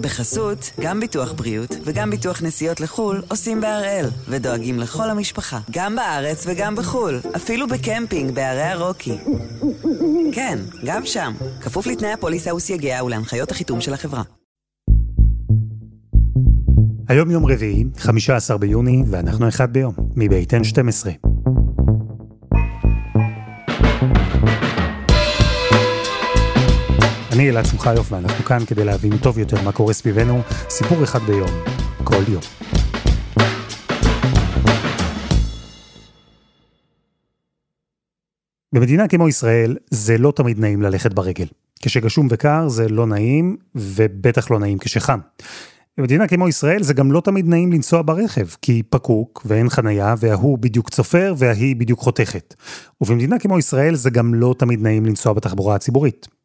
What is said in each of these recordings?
בחסות, גם ביטוח בריאות וגם ביטוח נסיעות לחו"ל עושים בהראל, ודואגים לכל המשפחה, גם בארץ וגם בחו"ל, אפילו בקמפינג בערי הרוקי. כן, גם שם, כפוף לתנאי הפוליסה וסייגיה ולהנחיות החיתום של החברה. היום יום רביעי, 15 ביוני, ואנחנו אחד ביום, מבית N12. אני אלעד שמחיוף ואנחנו כאן כדי להבין טוב יותר מה קורה סביבנו, סיפור אחד ביום, כל יום. במדינה כמו ישראל זה לא תמיד נעים ללכת ברגל. כשגשום וקר זה לא נעים, ובטח לא נעים כשחם. במדינה כמו ישראל זה גם לא תמיד נעים לנסוע ברכב, כי פקוק ואין חנייה וההוא בדיוק צופר וההיא בדיוק חותכת. ובמדינה כמו ישראל זה גם לא תמיד נעים לנסוע בתחבורה הציבורית.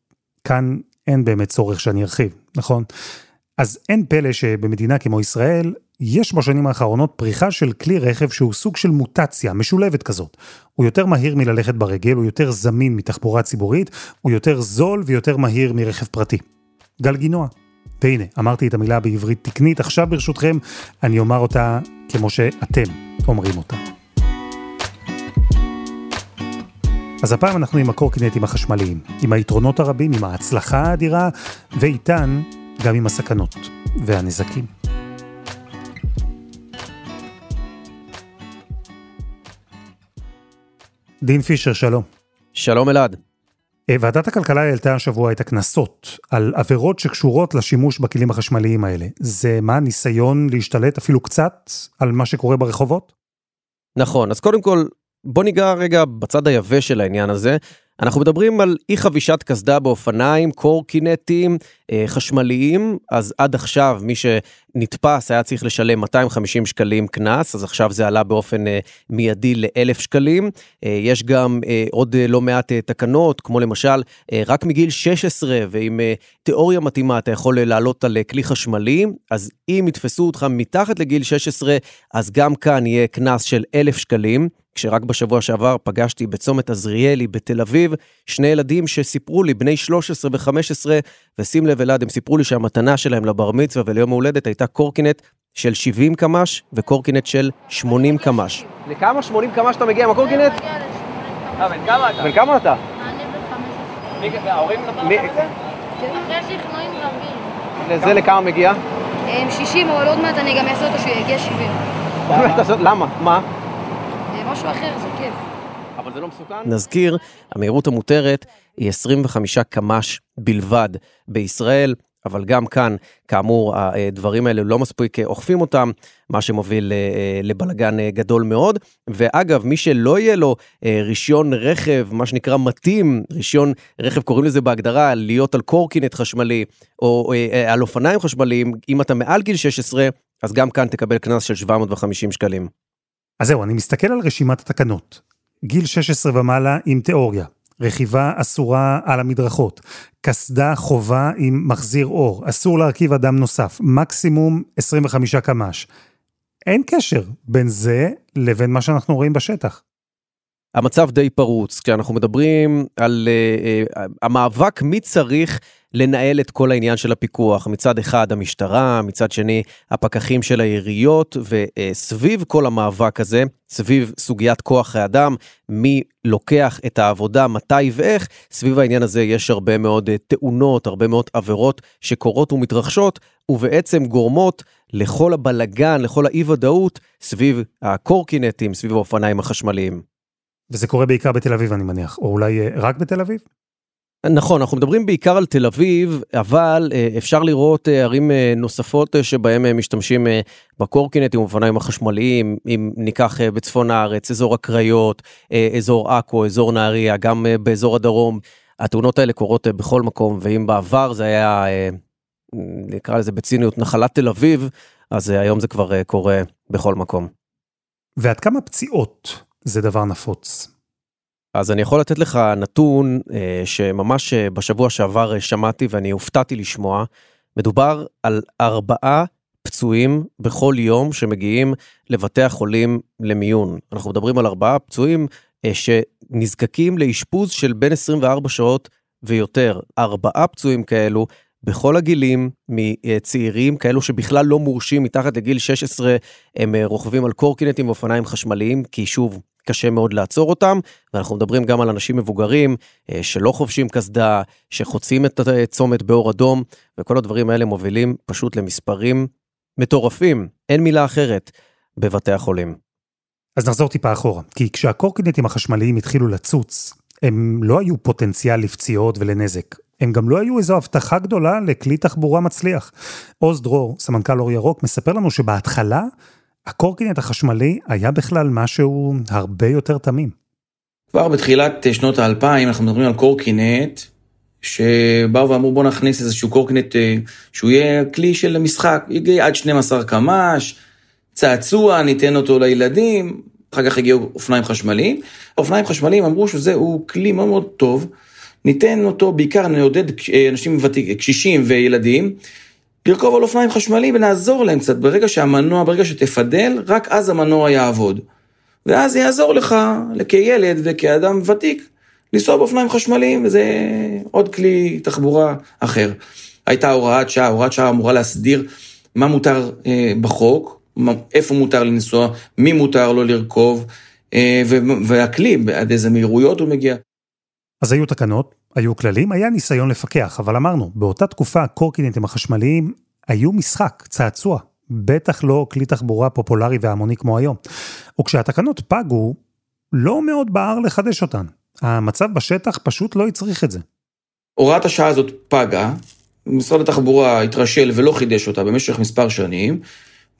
כאן אין באמת צורך שאני ארחיב, נכון? אז אין פלא שבמדינה כמו ישראל, יש בשנים האחרונות פריחה של כלי רכב שהוא סוג של מוטציה, משולבת כזאת. הוא יותר מהיר מללכת ברגל, הוא יותר זמין מתחבורה ציבורית, הוא יותר זול ויותר מהיר מרכב פרטי. גלגינוע. והנה, אמרתי את המילה בעברית תקנית, עכשיו ברשותכם אני אומר אותה כמו שאתם אומרים אותה. אז הפעם אנחנו עם הקורקינטים החשמליים, עם היתרונות הרבים, עם ההצלחה האדירה, ואיתן גם עם הסכנות והנזקים. דין פישר, שלום. שלום אלעד. אה, ועדת הכלכלה העלתה השבוע את הקנסות על עבירות שקשורות לשימוש בכלים החשמליים האלה. זה מה, ניסיון להשתלט אפילו קצת על מה שקורה ברחובות? נכון, אז קודם כל בוא ניגע רגע בצד היבש של העניין הזה. אנחנו מדברים על אי חבישת קסדה באופניים, קורקינטים, אה, חשמליים, אז עד עכשיו מי שנתפס היה צריך לשלם 250 שקלים קנס, אז עכשיו זה עלה באופן אה, מיידי ל-1,000 שקלים. אה, יש גם אה, עוד אה, לא מעט אה, תקנות, כמו למשל, אה, רק מגיל 16 ועם אה, תיאוריה מתאימה אתה יכול אה, לעלות על אה, כלי חשמלי, אז אם יתפסו אותך מתחת לגיל 16, אז גם כאן יהיה קנס של 1,000 שקלים. כשרק בשבוע שעבר פגשתי בצומת עזריאלי בתל אביב, שני ילדים שסיפרו לי, בני 13 ו-15, ושים לב אלעד, הם סיפרו לי שהמתנה שלהם לבר מצווה וליום ההולדת הייתה קורקינט של 70 קמ"ש וקורקינט של 80 קמ"ש. לכמה 80 קמ"ש אתה מגיע עם הקורקינט? אה, בן כמה אתה? בן כמה אתה? אני בן 15. מי- ההורים נתנו מי- לך את זה? אחרי שכנועים רבים. לזה לכמה מגיע? הם 60, אבל עוד מעט אני גם אעשה אותו שהוא יגיע 70. למה? מה? אה, משהו אחר, זה כיף. אבל זה לא מסוכן? נזכיר, המהירות המותרת היא 25 קמ"ש בלבד בישראל, אבל גם כאן, כאמור, הדברים האלה לא מספיק אוכפים אותם, מה שמוביל אה, לבלגן אה, גדול מאוד. ואגב, מי שלא יהיה לו אה, רישיון רכב, מה שנקרא מתאים, רישיון רכב, קוראים לזה בהגדרה, להיות על קורקינט חשמלי, או אה, על אופניים חשמליים, אם אתה מעל גיל 16, אז גם כאן תקבל קנס של 750 שקלים. אז זהו, אני מסתכל על רשימת התקנות. גיל 16 ומעלה עם תיאוריה, רכיבה אסורה על המדרכות, קסדה חובה עם מחזיר אור, אסור להרכיב אדם נוסף, מקסימום 25 קמ"ש. אין קשר בין זה לבין מה שאנחנו רואים בשטח. המצב די פרוץ, כשאנחנו מדברים על uh, uh, המאבק מי צריך לנהל את כל העניין של הפיקוח. מצד אחד המשטרה, מצד שני הפקחים של העיריות, וסביב uh, כל המאבק הזה, סביב סוגיית כוח האדם, מי לוקח את העבודה, מתי ואיך, סביב העניין הזה יש הרבה מאוד uh, תאונות, הרבה מאוד עבירות שקורות ומתרחשות, ובעצם גורמות לכל הבלגן, לכל האי ודאות, סביב הקורקינטים, סביב האופניים החשמליים. וזה קורה בעיקר בתל אביב, אני מניח, או אולי אה, רק בתל אביב? נכון, אנחנו מדברים בעיקר על תל אביב, אבל אה, אפשר לראות אה, ערים נוספות שבהם אה, משתמשים בקורקינטים ובאופניים החשמליים, אם ניקח בצפון הארץ, אזור הקריות, אזור עכו, אזור נהריה, גם באזור הדרום. התאונות האלה קורות בכל מקום, ואם בעבר זה היה, נקרא לזה בציניות, נחלת תל אביב, אז היום זה כבר קורה בכל מקום. ועד כמה פציעות זה דבר נפוץ? אז אני יכול לתת לך נתון אה, שממש אה, בשבוע שעבר אה, שמעתי ואני הופתעתי לשמוע. מדובר על ארבעה פצועים בכל יום שמגיעים לבתי החולים למיון. אנחנו מדברים על ארבעה פצועים אה, שנזקקים לאשפוז של בין 24 שעות ויותר. ארבעה פצועים כאלו בכל הגילים, מצעירים, כאלו שבכלל לא מורשים מתחת לגיל 16, הם אה, רוכבים על קורקינטים ואופניים חשמליים, כי שוב, קשה מאוד לעצור אותם, ואנחנו מדברים גם על אנשים מבוגרים אה, שלא חובשים קסדה, שחוצים את הצומת באור אדום, וכל הדברים האלה מובילים פשוט למספרים מטורפים, אין מילה אחרת, בבתי החולים. אז נחזור טיפה אחורה, כי כשהקורקינטים החשמליים התחילו לצוץ, הם לא היו פוטנציאל לפציעות ולנזק. הם גם לא היו איזו הבטחה גדולה לכלי תחבורה מצליח. עוז דרור, סמנכ"ל אור ירוק, מספר לנו שבהתחלה הקורקינט החשמלי היה בכלל משהו הרבה יותר תמים. כבר בתחילת שנות האלפיים אנחנו מדברים על קורקינט, שבאו ואמרו בוא נכניס איזשהו קורקינט אה, שהוא יהיה כלי של משחק, יגיע עד 12 קמ"ש, צעצוע, ניתן אותו לילדים, אחר כך הגיעו אופניים חשמליים. אופניים חשמליים אמרו שזהו כלי מאוד מאוד טוב, ניתן אותו בעיקר, נעודד אה, אנשים ותיק, קשישים וילדים, לרכוב על אופניים חשמליים ונעזור להם קצת. ברגע שהמנוע, ברגע שתפדל, רק אז המנוע יעבוד. ואז זה יעזור לך, כילד וכאדם ותיק, לנסוע באופניים חשמליים, וזה עוד כלי תחבורה אחר. הייתה הוראת שעה, הוראת שעה אמורה להסדיר מה מותר אה, בחוק, איפה מותר לנסוע, מי מותר לו לרכוב, אה, והכלי, עד איזה מהירויות הוא מגיע. אז היו תקנות, היו כללים, היה ניסיון לפקח, אבל אמרנו, באותה תקופה הקורקינטים החשמליים היו משחק, צעצוע, בטח לא כלי תחבורה פופולרי והמוני כמו היום. וכשהתקנות פגו, לא מאוד בער לחדש אותן. המצב בשטח פשוט לא הצריך את זה. הוראת השעה הזאת פגה, משרד התחבורה התרשל ולא חידש אותה במשך מספר שנים,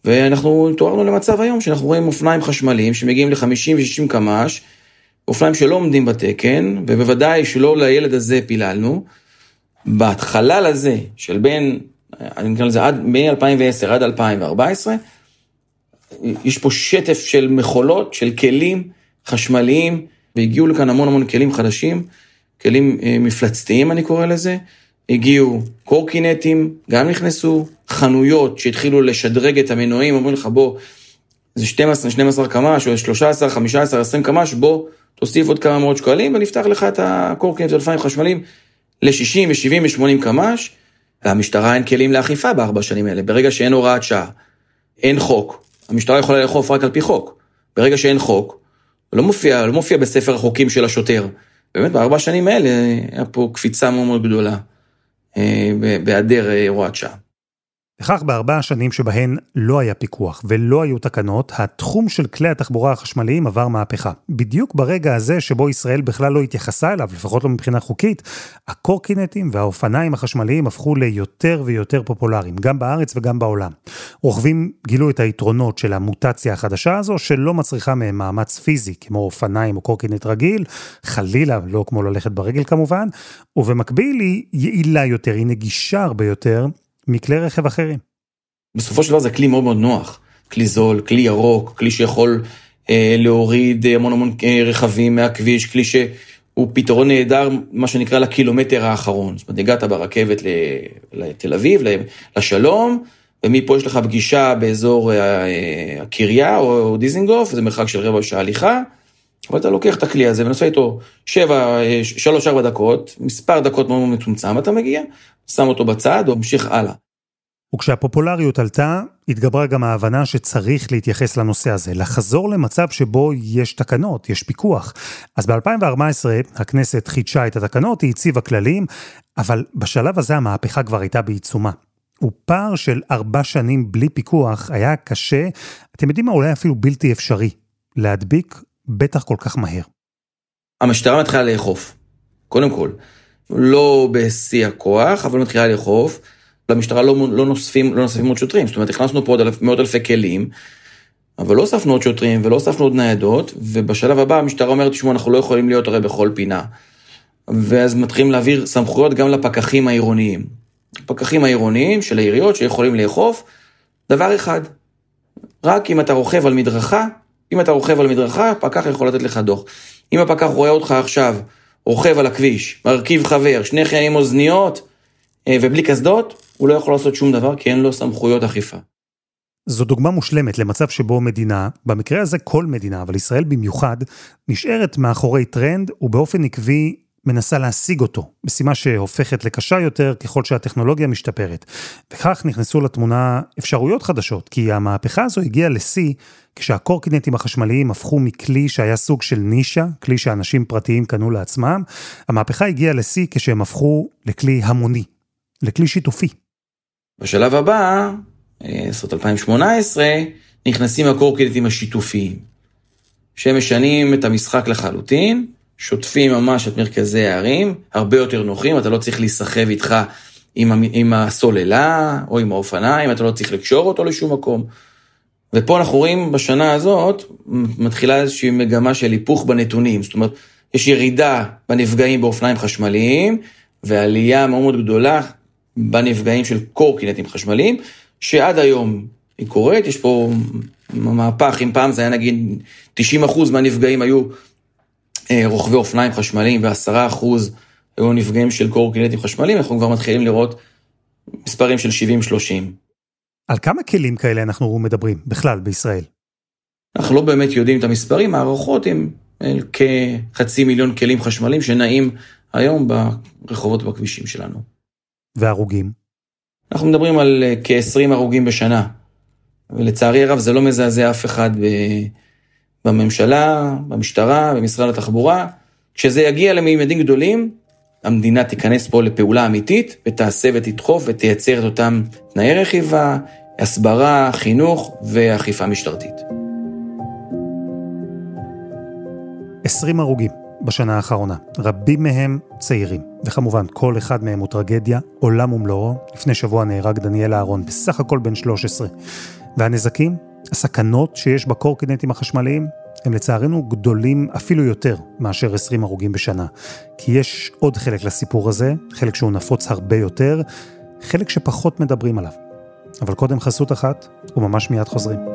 ואנחנו התעוררנו למצב היום שאנחנו רואים אופניים חשמליים שמגיעים ל-50 ו-60 קמ"ש, אופניים שלא עומדים בתקן, ובוודאי שלא לילד הזה פיללנו. בחלל הזה של בין, אני אקרא לזה עד, מ-2010 עד 2014, יש פה שטף של מכולות, של כלים חשמליים, והגיעו לכאן המון המון כלים חדשים, כלים אה, מפלצתיים אני קורא לזה, הגיעו קורקינטים, גם נכנסו, חנויות שהתחילו לשדרג את המנועים, אומרים לך בוא, זה 12, 12 קמ"ש, או 13, 15, 20 קמ"ש, בוא תוסיף עוד כמה מאות שקלים ונפתח לך את הקורקינט ואלפיים חשמליים ל-60 ו-70 ו-80 קמ"ש. למשטרה אין כלים לאכיפה בארבע שנים האלה. ברגע שאין הוראת שעה, אין חוק, המשטרה יכולה לאכוף רק על פי חוק. ברגע שאין חוק, לא מופיע, לא מופיע בספר החוקים של השוטר. באמת, בארבע שנים האלה היה פה קפיצה מאוד מאוד גדולה. אה, בהיעדר אה, הוראת שעה. וכך בארבע השנים שבהן לא היה פיקוח ולא היו תקנות, התחום של כלי התחבורה החשמליים עבר מהפכה. בדיוק ברגע הזה שבו ישראל בכלל לא התייחסה אליו, לפחות לא מבחינה חוקית, הקורקינטים והאופניים החשמליים הפכו ליותר ויותר פופולריים, גם בארץ וגם בעולם. רוכבים גילו את היתרונות של המוטציה החדשה הזו, שלא מצריכה מהם מאמץ פיזי, כמו אופניים או קורקינט רגיל, חלילה, לא כמו ללכת ברגל כמובן, ובמקביל היא יעילה יותר, היא נגישה הרבה יותר, מכלי רכב אחרים. בסופו של דבר זה כלי מאוד מאוד נוח. כלי זול, כלי ירוק, כלי שיכול אה, להוריד המון המון אה, רכבים מהכביש, כלי שהוא פתרון נהדר, מה שנקרא לקילומטר האחרון. זאת אומרת, הגעת ברכבת לתל אביב, לשלום, ומפה יש לך פגישה באזור אה, הקריה או דיזינגוף, זה מרחק של רבע שעה הליכה, אבל אתה לוקח את הכלי הזה ונוסע איתו שבע, אה, שלוש-ארבע דקות, מספר דקות מאוד מצומצם, אתה מגיע, שם אותו בצד וממשיך הלאה. וכשהפופולריות עלתה, התגברה גם ההבנה שצריך להתייחס לנושא הזה, לחזור למצב שבו יש תקנות, יש פיקוח. אז ב-2014 הכנסת חידשה את התקנות, היא הציבה כללים, אבל בשלב הזה המהפכה כבר הייתה בעיצומה. ופער של ארבע שנים בלי פיקוח היה קשה, אתם יודעים מה, אולי אפילו בלתי אפשרי, להדביק בטח כל כך מהר. המשטרה מתחילה לאכוף, קודם כל. לא בשיא הכוח, אבל מתחילה לאכוף. למשטרה לא, לא, נוספים, לא נוספים עוד שוטרים, זאת אומרת, הכנסנו פה עוד אלף, מאות אלפי כלים, אבל לא הוספנו עוד שוטרים ולא הוספנו עוד ניידות, ובשלב הבא המשטרה אומרת, תשמעו, אנחנו לא יכולים להיות הרי בכל פינה. ואז מתחילים להעביר סמכויות גם לפקחים העירוניים. הפקחים העירוניים של העיריות שיכולים לאכוף דבר אחד, רק אם אתה רוכב על מדרכה, אם אתה רוכב על מדרכה, פקח יכול לתת לך דוח. אם הפקח רואה אותך עכשיו רוכב על הכביש, מרכיב חבר, שני חיים עם אוזניות אה, ובלי קסדות, הוא לא יכול לעשות שום דבר כי אין לו סמכויות אכיפה. זו דוגמה מושלמת למצב שבו מדינה, במקרה הזה כל מדינה, אבל ישראל במיוחד, נשארת מאחורי טרנד ובאופן עקבי מנסה להשיג אותו, משימה שהופכת לקשה יותר ככל שהטכנולוגיה משתפרת. וכך נכנסו לתמונה אפשרויות חדשות, כי המהפכה הזו הגיעה לשיא כשהקורקינטים החשמליים הפכו מכלי שהיה סוג של נישה, כלי שאנשים פרטיים קנו לעצמם, המהפכה הגיעה לשיא כשהם הפכו לכלי המוני, לכלי שיתופי. בשלב הבא, אה, זאת 2018, נכנסים הקורקינטים השיתופיים, שמשנים את המשחק לחלוטין, שוטפים ממש את מרכזי הערים, הרבה יותר נוחים, אתה לא צריך להיסחב איתך עם, עם הסוללה או עם האופניים, אתה לא צריך לקשור אותו לשום מקום. ופה אנחנו רואים בשנה הזאת, מתחילה איזושהי מגמה של היפוך בנתונים, זאת אומרת, יש ירידה בנפגעים באופניים חשמליים, ועלייה מאוד מאוד גדולה בנפגעים של קורקינטים חשמליים, שעד היום היא קורית, יש פה מהפך, אם פעם זה היה נגיד 90% מהנפגעים היו רוכבי אופניים חשמליים ו-10% היו נפגעים של קורקינטים חשמליים, אנחנו כבר מתחילים לראות מספרים של 70-30. על כמה כלים כאלה אנחנו מדברים בכלל בישראל? אנחנו לא באמת יודעים את המספרים, הערכות הן כחצי מיליון כלים חשמליים שנעים היום ברחובות ובכבישים שלנו. והרוגים? אנחנו מדברים על אה, כ-20 הרוגים בשנה. ולצערי הרב זה לא מזעזע אף אחד בממשלה, במשטרה, במשרד התחבורה. כשזה יגיע למימדים גדולים, המדינה תיכנס פה לפעולה אמיתית, ותעשה ותדחוף ותייצר את אותם תנאי רכיבה, הסברה, חינוך ואכיפה משטרתית. 20 הרוגים בשנה האחרונה, רבים מהם צעירים, וכמובן כל אחד מהם הוא טרגדיה, עולם ומלואו. לפני שבוע נהרג דניאל אהרון, בסך הכל בן 13. והנזקים, הסכנות שיש בקורקינטים החשמליים, הם לצערנו גדולים אפילו יותר מאשר 20 הרוגים בשנה. כי יש עוד חלק לסיפור הזה, חלק שהוא נפוץ הרבה יותר, חלק שפחות מדברים עליו. אבל קודם חסות אחת, וממש מיד חוזרים.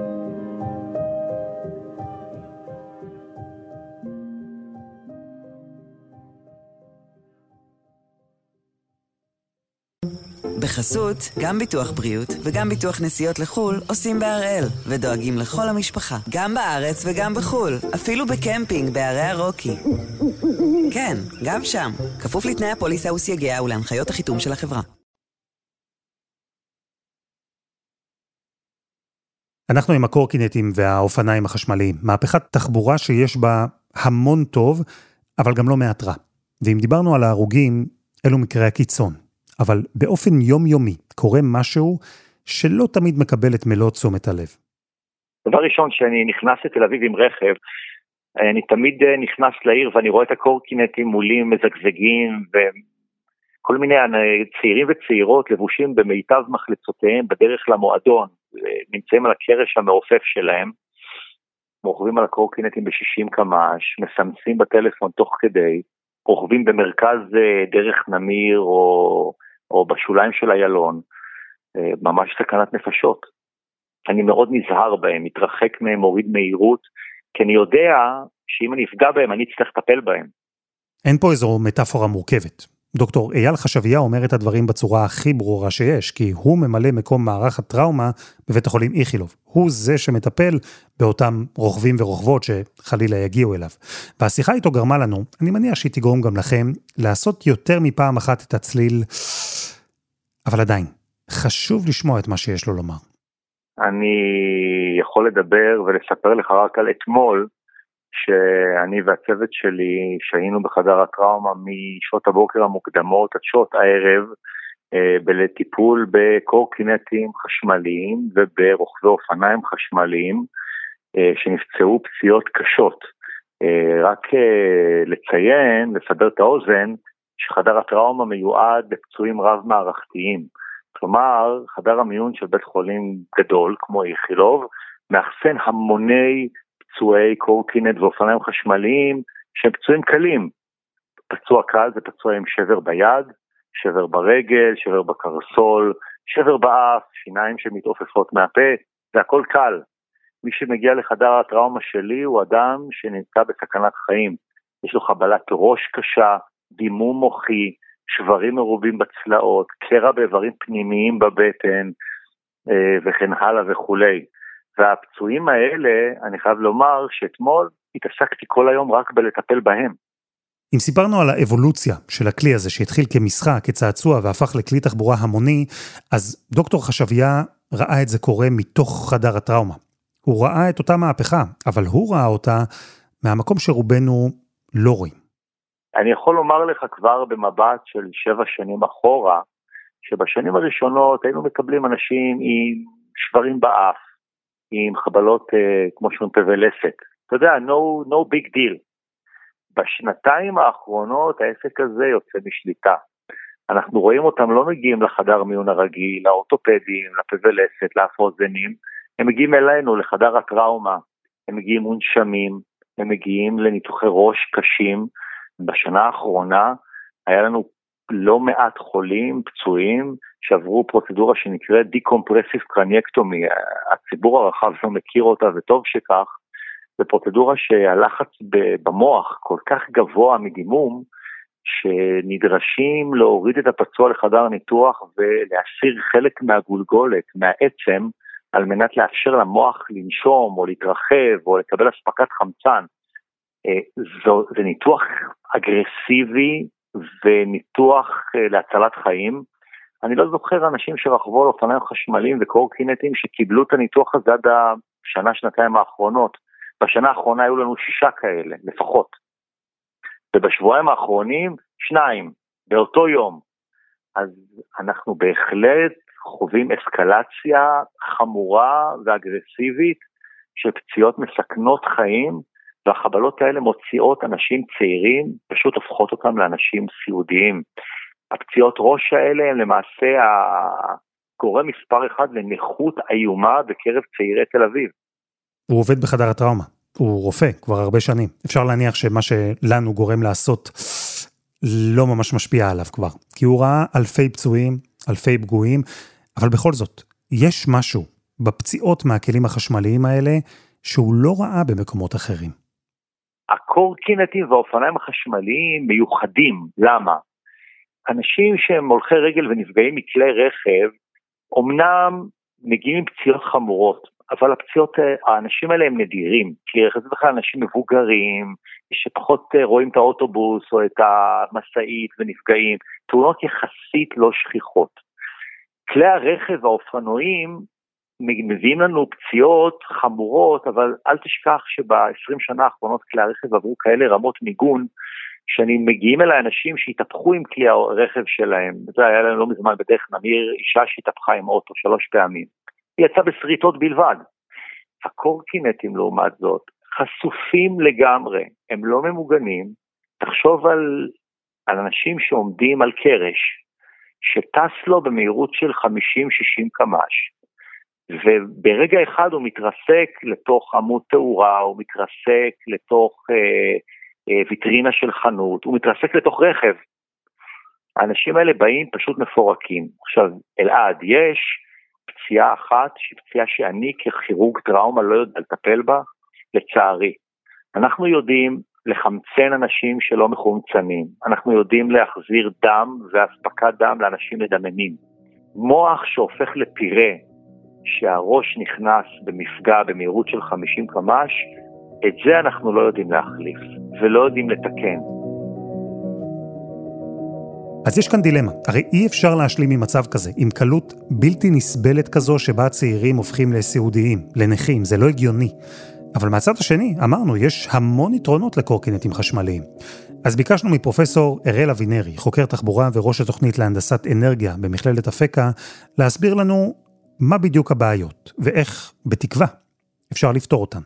בחסות, גם ביטוח בריאות וגם ביטוח נסיעות לחו"ל עושים בהראל, ודואגים לכל המשפחה, גם בארץ וגם בחו"ל, אפילו בקמפינג בערי הרוקי. כן, גם שם, כפוף לתנאי הפוליסה וסייגיה ולהנחיות החיתום של החברה. אנחנו עם הקורקינטים והאופניים החשמליים, מהפכת תחבורה שיש בה המון טוב, אבל גם לא מעט רע. ואם דיברנו על ההרוגים, אלו מקרי הקיצון. אבל באופן יומיומי קורה משהו שלא תמיד מקבל את מלוא תשומת הלב. דבר ראשון, כשאני נכנס לתל אביב עם רכב, אני תמיד אה, נכנס לעיר ואני רואה את הקורקינטים מולי מזגזגים וכל מיני צעירים וצעירות לבושים במיטב מחלצותיהם בדרך למועדון, נמצאים על הקרש המעופף שלהם, רוכבים על הקורקינטים ב-60 קמ"ש, מסמסים בטלפון תוך כדי, רוכבים במרכז אה, דרך נמיר או או בשוליים של איילון, אה, ממש סכנת נפשות. אני מאוד נזהר בהם, מתרחק מהם, מוריד מהירות, כי אני יודע שאם אני אפגע בהם, אני אצטרך לטפל בהם. אין פה איזו מטאפורה מורכבת. דוקטור אייל חשביה אומר את הדברים בצורה הכי ברורה שיש, כי הוא ממלא מקום מערך הטראומה בבית החולים איכילוב. הוא זה שמטפל באותם רוכבים ורוכבות שחלילה יגיעו אליו. והשיחה איתו גרמה לנו, אני מניח שהיא תגרום גם לכם, לעשות יותר מפעם אחת את הצליל, אבל עדיין, חשוב לשמוע את מה שיש לו לומר. אני יכול לדבר ולספר לך רק על אתמול, שאני והצוות שלי שהיינו בחדר הטראומה משעות הבוקר המוקדמות עד שעות הערב אה, לטיפול בקורקינטים חשמליים וברוכבי אופניים חשמליים אה, שנפצעו פציעות קשות. אה, רק לציין, לסדר את האוזן, שחדר הטראומה מיועד לפצועים רב-מערכתיים. כלומר, חדר המיון של בית חולים גדול, כמו איכילוב, מאחסן המוני פצועי קורקינט ואופניים חשמליים שהם פצועים קלים. פצוע קל זה פצוע עם שבר ביד, שבר ברגל, שבר בקרסול, שבר באף, שיניים שמתעופפות מהפה, זה הכל קל. מי שמגיע לחדר הטראומה שלי הוא אדם שנמצא בסכנת חיים. יש לו חבלת ראש קשה, דימום מוחי, שברים מרובים בצלעות, קרע באיברים פנימיים בבטן אה, וכן הלאה וכולי. והפצועים האלה, אני חייב לומר שאתמול התעסקתי כל היום רק בלטפל בהם. אם סיפרנו על האבולוציה של הכלי הזה שהתחיל כמשחק, כצעצוע והפך לכלי תחבורה המוני, אז דוקטור חשביה ראה את זה קורה מתוך חדר הטראומה. הוא ראה את אותה מהפכה, אבל הוא ראה אותה מהמקום שרובנו לא רואים. אני יכול לומר לך כבר במבט של שבע שנים אחורה, שבשנים הראשונות היינו מקבלים אנשים עם שברים באף, עם חבלות, אה, כמו שאומרים, פה ולסת. אתה יודע, no, no big deal. בשנתיים האחרונות העסק הזה יוצא משליטה. אנחנו רואים אותם לא מגיעים לחדר מיון הרגיל, לאורתופדים, לפה ולסת, לאף אוזנים, הם מגיעים אלינו, לחדר הטראומה, הם מגיעים מונשמים, הם מגיעים לניתוחי ראש קשים. בשנה האחרונה היה לנו לא מעט חולים, פצועים, שעברו פרוצדורה שנקראת decompressive craniectomy. הציבור הרחב לא מכיר אותה וטוב שכך. זו פרוצדורה שהלחץ במוח כל כך גבוה מדימום, שנדרשים להוריד את הפצוע לחדר ניתוח ולהסיר חלק מהגולגולת, מהעצם, על מנת לאפשר למוח לנשום או להתרחב או לקבל אספקת חמצן. אה, זו, זה ניתוח אגרסיבי וניתוח אה, להצלת חיים. אני לא זוכר אנשים שרכבו על אופניים חשמליים וקורקינטים שקיבלו את הניתוח הזה עד השנה, שנתיים האחרונות. בשנה האחרונה היו לנו שישה כאלה, לפחות. ובשבועיים האחרונים, שניים, באותו יום. אז אנחנו בהחלט חווים אסקלציה חמורה ואגרסיבית של פציעות מסכנות חיים, והחבלות האלה מוציאות אנשים צעירים, פשוט הופכות אותם לאנשים סיעודיים. הפציעות ראש האלה הם למעשה הגורם מספר אחד לנכות איומה בקרב צעירי תל אביב. הוא עובד בחדר הטראומה, הוא רופא כבר הרבה שנים. אפשר להניח שמה שלנו גורם לעשות לא ממש משפיע עליו כבר, כי הוא ראה אלפי פצועים, אלפי פגועים, אבל בכל זאת, יש משהו בפציעות מהכלים החשמליים האלה שהוא לא ראה במקומות אחרים. הקורקינטים והאופניים החשמליים מיוחדים, למה? אנשים שהם הולכי רגל ונפגעים מכלי רכב, אמנם מגיעים עם פציעות חמורות, אבל הפציעות, האנשים האלה הם נדירים, כי רכב זה בכלל אנשים מבוגרים, שפחות אה, רואים את האוטובוס או את המשאית ונפגעים, תאונות יחסית לא שכיחות. כלי הרכב והאופנועים מביאים לנו פציעות חמורות, אבל אל תשכח שב-20 שנה האחרונות כלי הרכב עברו כאלה רמות מיגון, שאני מגיעים אליי אנשים שהתהפכו עם כלי הרכב שלהם. זה היה לנו לא מזמן בדרך נמיר, אישה שהתהפכה עם אוטו שלוש פעמים. היא יצאה בשריטות בלבד. הקורקינטים לעומת זאת חשופים לגמרי, הם לא ממוגנים. תחשוב על, על אנשים שעומדים על קרש, שטס לו במהירות של 50-60 קמ"ש, וברגע אחד הוא מתרסק לתוך עמוד תאורה, הוא מתרסק לתוך אה, אה, ויטרינה של חנות, הוא מתרסק לתוך רכב. האנשים האלה באים פשוט מפורקים. עכשיו, אלעד, יש פציעה אחת שהיא פציעה שאני ככירורג טראומה לא יודע לטפל בה, לצערי. אנחנו יודעים לחמצן אנשים שלא מחומצנים, אנחנו יודעים להחזיר דם ואספקת דם לאנשים מדממים. מוח שהופך לפירה, שהראש נכנס במפגע במהירות של 50 קמ"ש, את זה אנחנו לא יודעים להחליף ולא יודעים לתקן. אז יש כאן דילמה, הרי אי אפשר להשלים עם מצב כזה, עם קלות בלתי נסבלת כזו שבה צעירים הופכים לסיעודיים, לנכים, זה לא הגיוני. אבל מהצד השני, אמרנו, יש המון יתרונות לקורקינטים חשמליים. אז ביקשנו מפרופסור אראל אבינרי, חוקר תחבורה וראש התוכנית להנדסת אנרגיה במכללת אפקה, להסביר לנו מה בדיוק הבעיות, ואיך, בתקווה, אפשר לפתור אותן.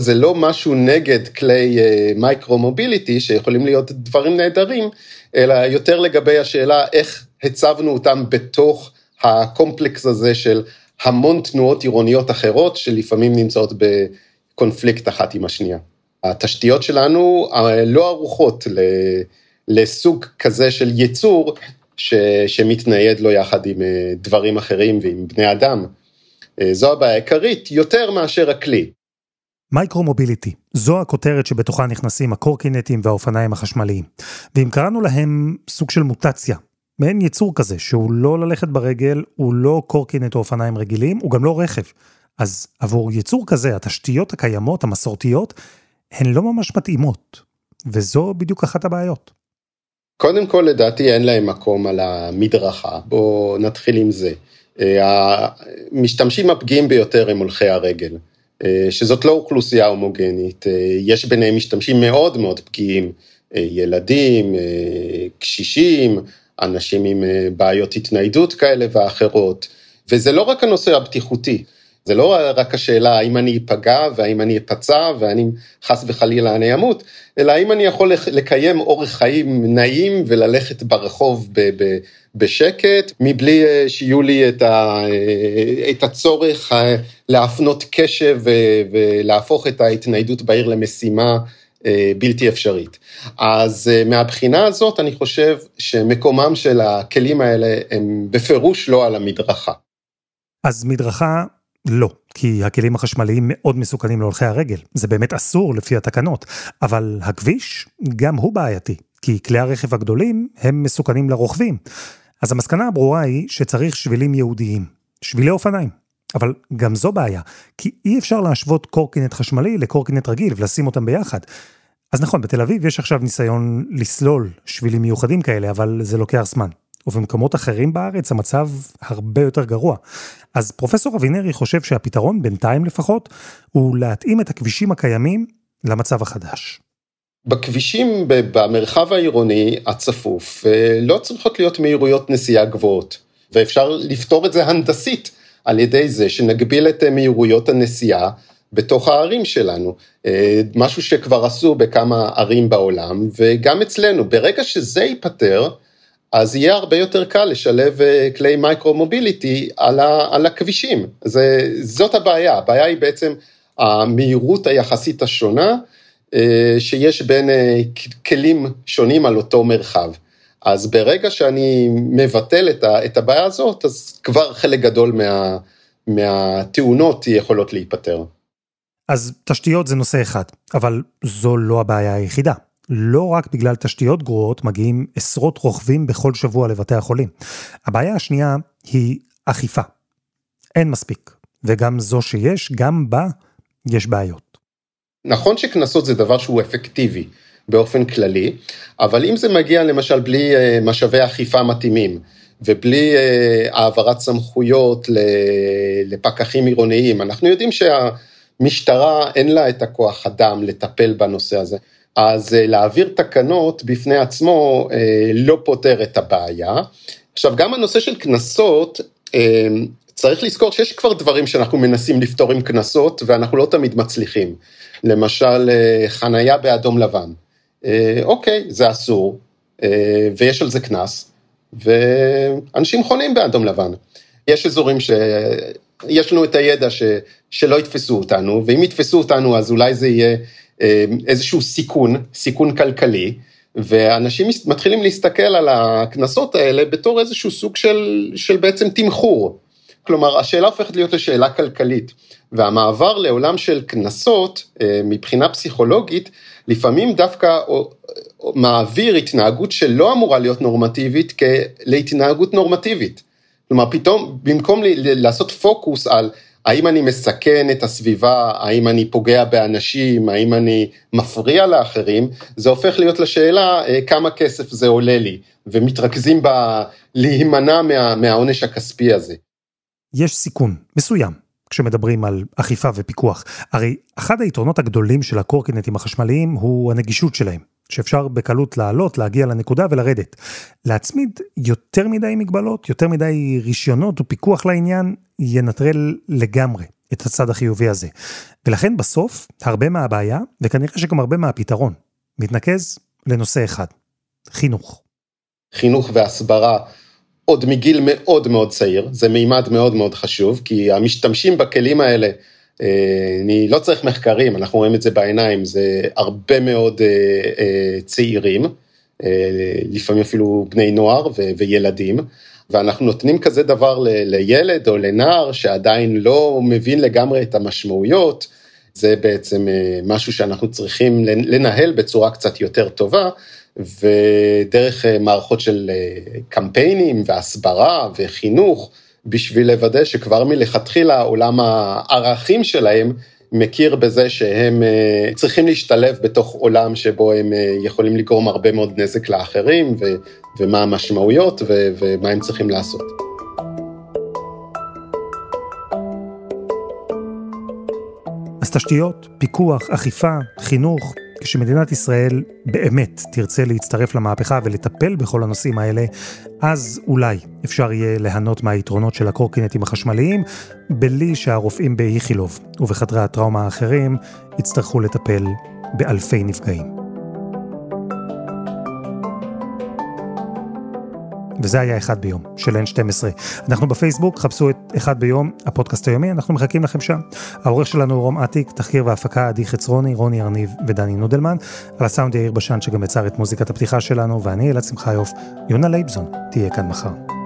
זה לא משהו נגד כלי micro-mobility, אה, שיכולים להיות דברים נהדרים, אלא יותר לגבי השאלה איך הצבנו אותם בתוך הקומפלקס הזה של המון תנועות עירוניות אחרות, שלפעמים נמצאות בקונפליקט אחת עם השנייה. התשתיות שלנו אה, לא ערוכות לסוג כזה של ייצור ש, שמתנייד לו יחד עם אה, דברים אחרים ועם בני אדם. אה, זו הבעיה העיקרית, יותר מאשר הכלי. micro-mobility, זו הכותרת שבתוכה נכנסים הקורקינטים והאופניים החשמליים. ואם קראנו להם סוג של מוטציה, מעין יצור כזה, שהוא לא ללכת ברגל, הוא לא קורקינט או אופניים רגילים, הוא גם לא רכב. אז עבור יצור כזה, התשתיות הקיימות, המסורתיות, הן לא ממש מתאימות. וזו בדיוק אחת הבעיות. קודם כל לדעתי אין להם מקום על המדרכה, בואו נתחיל עם זה. המשתמשים הפגיעים ביותר הם הולכי הרגל, שזאת לא אוכלוסייה הומוגנית, יש ביניהם משתמשים מאוד מאוד פגיעים, ילדים, קשישים, אנשים עם בעיות התניידות כאלה ואחרות, וזה לא רק הנושא הבטיחותי, זה לא רק השאלה האם אני אפגע והאם אני אפצע והאם חס וחלילה אני אמות, אלא האם אני יכול לקיים אורח חיים נעים וללכת ברחוב ב- ב- בשקט, מבלי אה, שיהיו לי את, ה- אה, את הצורך אה, להפנות קשב ולהפוך את ההתניידות בעיר למשימה בלתי אפשרית. אז מהבחינה הזאת אני חושב שמקומם של הכלים האלה הם בפירוש לא על המדרכה. אז מדרכה לא, כי הכלים החשמליים מאוד מסוכנים להולכי הרגל, זה באמת אסור לפי התקנות, אבל הכביש, גם הוא בעייתי, כי כלי הרכב הגדולים הם מסוכנים לרוכבים. אז המסקנה הברורה היא שצריך שבילים ייעודיים, שבילי אופניים. אבל גם זו בעיה, כי אי אפשר להשוות קורקינט חשמלי לקורקינט רגיל ולשים אותם ביחד. אז נכון, בתל אביב יש עכשיו ניסיון לסלול שבילים מיוחדים כאלה, אבל זה לוקח זמן. ובמקומות אחרים בארץ המצב הרבה יותר גרוע. אז פרופסור אבינרי חושב שהפתרון, בינתיים לפחות, הוא להתאים את הכבישים הקיימים למצב החדש. בכבישים במרחב העירוני הצפוף אה, לא צריכות להיות מהירויות נסיעה גבוהות, ואפשר לפתור את זה הנדסית על ידי זה שנגביל את אה, מהירויות הנסיעה בתוך הערים שלנו, אה, משהו שכבר עשו בכמה ערים בעולם וגם אצלנו. ברגע שזה ייפתר, אז יהיה הרבה יותר קל לשלב אה, כלי מייקרו מוביליטי על, ה, על הכבישים. זה, זאת הבעיה, הבעיה היא בעצם המהירות היחסית השונה אה, שיש בין אה, כלים שונים על אותו מרחב. אז ברגע שאני מבטל את הבעיה הזאת, אז כבר חלק גדול מה, מהתאונות יכולות להיפתר. אז תשתיות זה נושא אחד, אבל זו לא הבעיה היחידה. לא רק בגלל תשתיות גרועות מגיעים עשרות רוכבים בכל שבוע לבתי החולים. הבעיה השנייה היא אכיפה. אין מספיק, וגם זו שיש, גם בה יש בעיות. נכון שקנסות זה דבר שהוא אפקטיבי באופן כללי, אבל אם זה מגיע למשל בלי אה, משאבי אכיפה מתאימים, ובלי אה, העברת סמכויות לפקחים עירוניים, אנחנו יודעים שהמשטרה אין לה את הכוח אדם לטפל בנושא הזה. אז אה, להעביר תקנות בפני עצמו אה, לא פותר את הבעיה. עכשיו, גם הנושא של קנסות, אה, צריך לזכור שיש כבר דברים שאנחנו מנסים לפתור עם קנסות, ואנחנו לא תמיד מצליחים. למשל, חנייה באדום לבן. אוקיי, זה אסור, ויש על זה קנס, ואנשים חונים באדום לבן. יש אזורים שיש לנו את הידע ש... שלא יתפסו אותנו, ואם יתפסו אותנו אז אולי זה יהיה איזשהו סיכון, סיכון כלכלי, ואנשים מתחילים להסתכל על הקנסות האלה בתור איזשהו סוג של, של בעצם תמחור. כלומר, השאלה הופכת להיות לשאלה כלכלית, והמעבר לעולם של קנסות, אה, מבחינה פסיכולוגית, לפעמים דווקא מעביר התנהגות שלא אמורה להיות נורמטיבית להתנהגות נורמטיבית. כלומר, פתאום, במקום לעשות פוקוס על האם אני מסכן את הסביבה, האם אני פוגע באנשים, האם אני מפריע לאחרים, זה הופך להיות לשאלה אה, כמה כסף זה עולה לי, ומתרכזים ב... להימנע מה, מהעונש הכספי הזה. יש סיכון מסוים כשמדברים על אכיפה ופיקוח. הרי אחד היתרונות הגדולים של הקורקינטים החשמליים הוא הנגישות שלהם. שאפשר בקלות לעלות, להגיע לנקודה ולרדת. להצמיד יותר מדי מגבלות, יותר מדי רישיונות ופיקוח לעניין, ינטרל לגמרי את הצד החיובי הזה. ולכן בסוף, הרבה מהבעיה, וכנראה שגם הרבה מהפתרון, מתנקז לנושא אחד, חינוך. חינוך והסברה עוד מגיל מאוד מאוד צעיר, זה מימד מאוד מאוד חשוב, כי המשתמשים בכלים האלה, אני לא צריך מחקרים, אנחנו רואים את זה בעיניים, זה הרבה מאוד אה, אה, צעירים, לפעמים אפילו בני נוער וילדים, ואנחנו נותנים כזה דבר לילד או לנער שעדיין לא מבין לגמרי את המשמעויות, זה בעצם משהו שאנחנו צריכים לנהל בצורה קצת יותר טובה, ודרך מערכות של קמפיינים והסברה וחינוך, בשביל לוודא שכבר מלכתחילה עולם הערכים שלהם מכיר בזה שהם אה, צריכים להשתלב בתוך עולם שבו הם אה, יכולים לגרום הרבה מאוד נזק לאחרים, ו, ומה המשמעויות ו, ומה הם צריכים לעשות. אז תשתיות, פיקוח, אכיפה, חינוך, כשמדינת ישראל באמת תרצה להצטרף למהפכה ולטפל בכל הנושאים האלה, אז אולי אפשר יהיה ליהנות מהיתרונות של הקורקינטים החשמליים, בלי שהרופאים באיכילוב ובחדרי הטראומה האחרים יצטרכו לטפל באלפי נפגעים. וזה היה אחד ביום של N12. אנחנו בפייסבוק, חפשו את אחד ביום, הפודקאסט היומי, אנחנו מחכים לכם שם. העורך שלנו הוא רום אטיק, תחקיר והפקה עדי חצרוני, רוני ארניב ודני נודלמן. על הסאונד יאיר בשן שגם יצר את מוזיקת הפתיחה שלנו, ואני אלעד שמחיוף, יונה לייבזון, תהיה כאן מחר.